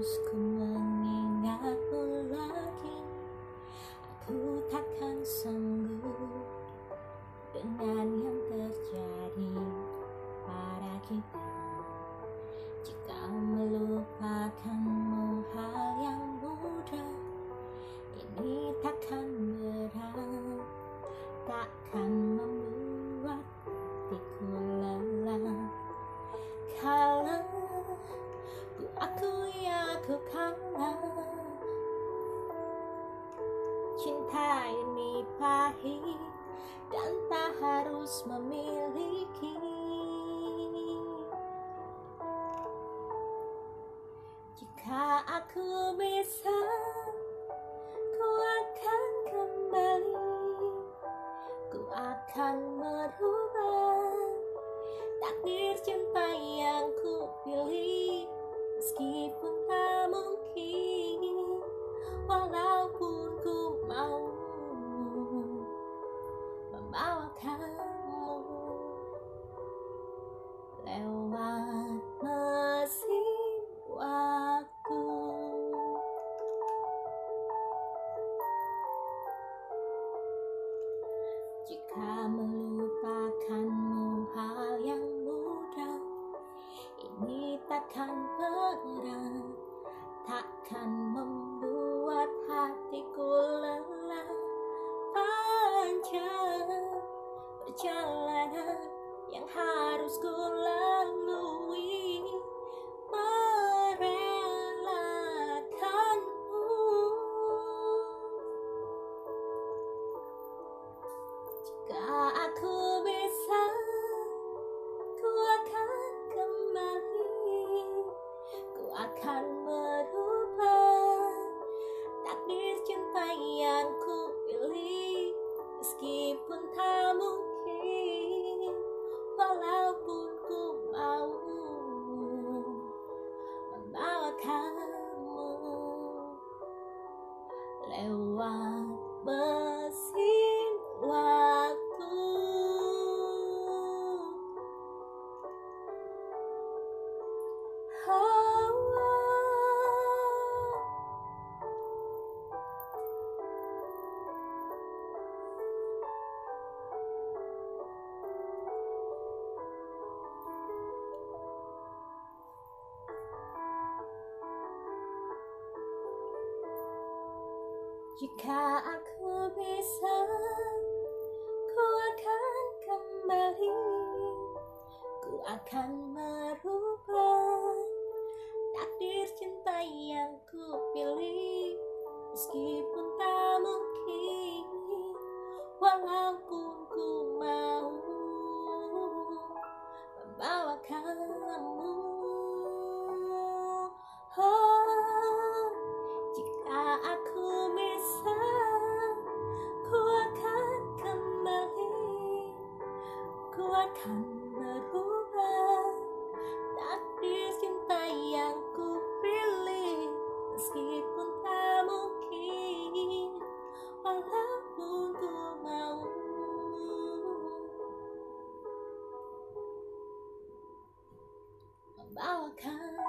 harus ku mengingatmu lagi. Aku takkan sanggup dengan yang terjadi pada kita. Jika melupakanmu hal yang mudah Ini takkan berat. Takkan membuat hatiku Cinta ini pahit dan tak harus memiliki Jika melupakanmu hal yang mudah. Ini takkan berat. Takkan membuat hatiku lelah. Panjang perjalanan yang harus ku lalui yang ku pilih Meskipun tak mungkin Walaupun ku mau Membawa kamu Lewat mesin waktu. Oh, Jika aku bisa, ku akan kembali. Ku akan merubah takdir cinta yang ku pilih, meskipun tak mungkin. aku akan berubah Takdir cinta yang ku pilih Meskipun tak mungkin Walaupun ku mau. Membawakan